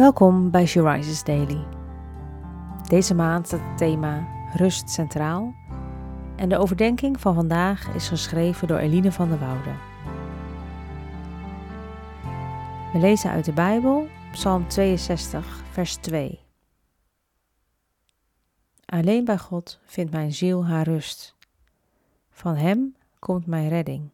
Welkom bij She Rises Daily. Deze maand staat het thema Rust centraal en de overdenking van vandaag is geschreven door Eline van der Woude. We lezen uit de Bijbel, Psalm 62, vers 2. Alleen bij God vindt mijn ziel haar rust. Van Hem komt mijn redding.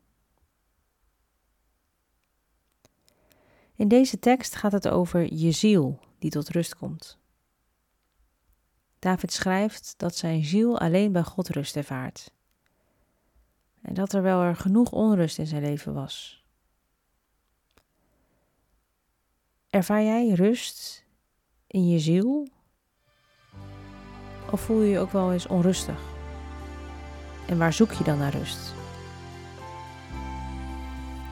In deze tekst gaat het over je ziel die tot rust komt. David schrijft dat zijn ziel alleen bij God rust ervaart. En dat er wel er genoeg onrust in zijn leven was. Ervaar jij rust in je ziel? Of voel je je ook wel eens onrustig? En waar zoek je dan naar rust?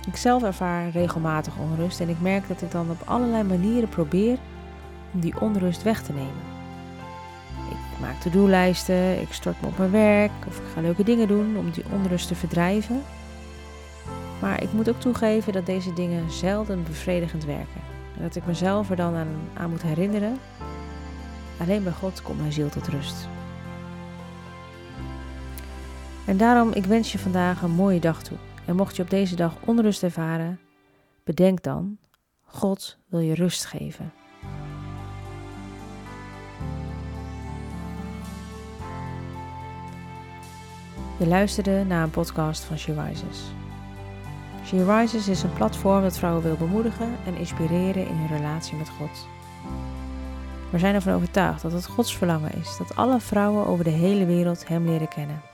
Ik zelf ervaar regelmatig onrust en ik merk dat ik dan op allerlei manieren probeer om die onrust weg te nemen. Ik maak to-do-lijsten, ik stort me op mijn werk of ik ga leuke dingen doen om die onrust te verdrijven. Maar ik moet ook toegeven dat deze dingen zelden bevredigend werken. En dat ik mezelf er dan aan, aan moet herinneren. Alleen bij God komt mijn ziel tot rust. En daarom, ik wens je vandaag een mooie dag toe. En mocht je op deze dag onrust ervaren, bedenk dan, God wil je rust geven. Je luisterde naar een podcast van She Rises. She Rises is een platform dat vrouwen wil bemoedigen en inspireren in hun relatie met God. We zijn ervan overtuigd dat het Gods verlangen is dat alle vrouwen over de hele wereld Hem leren kennen.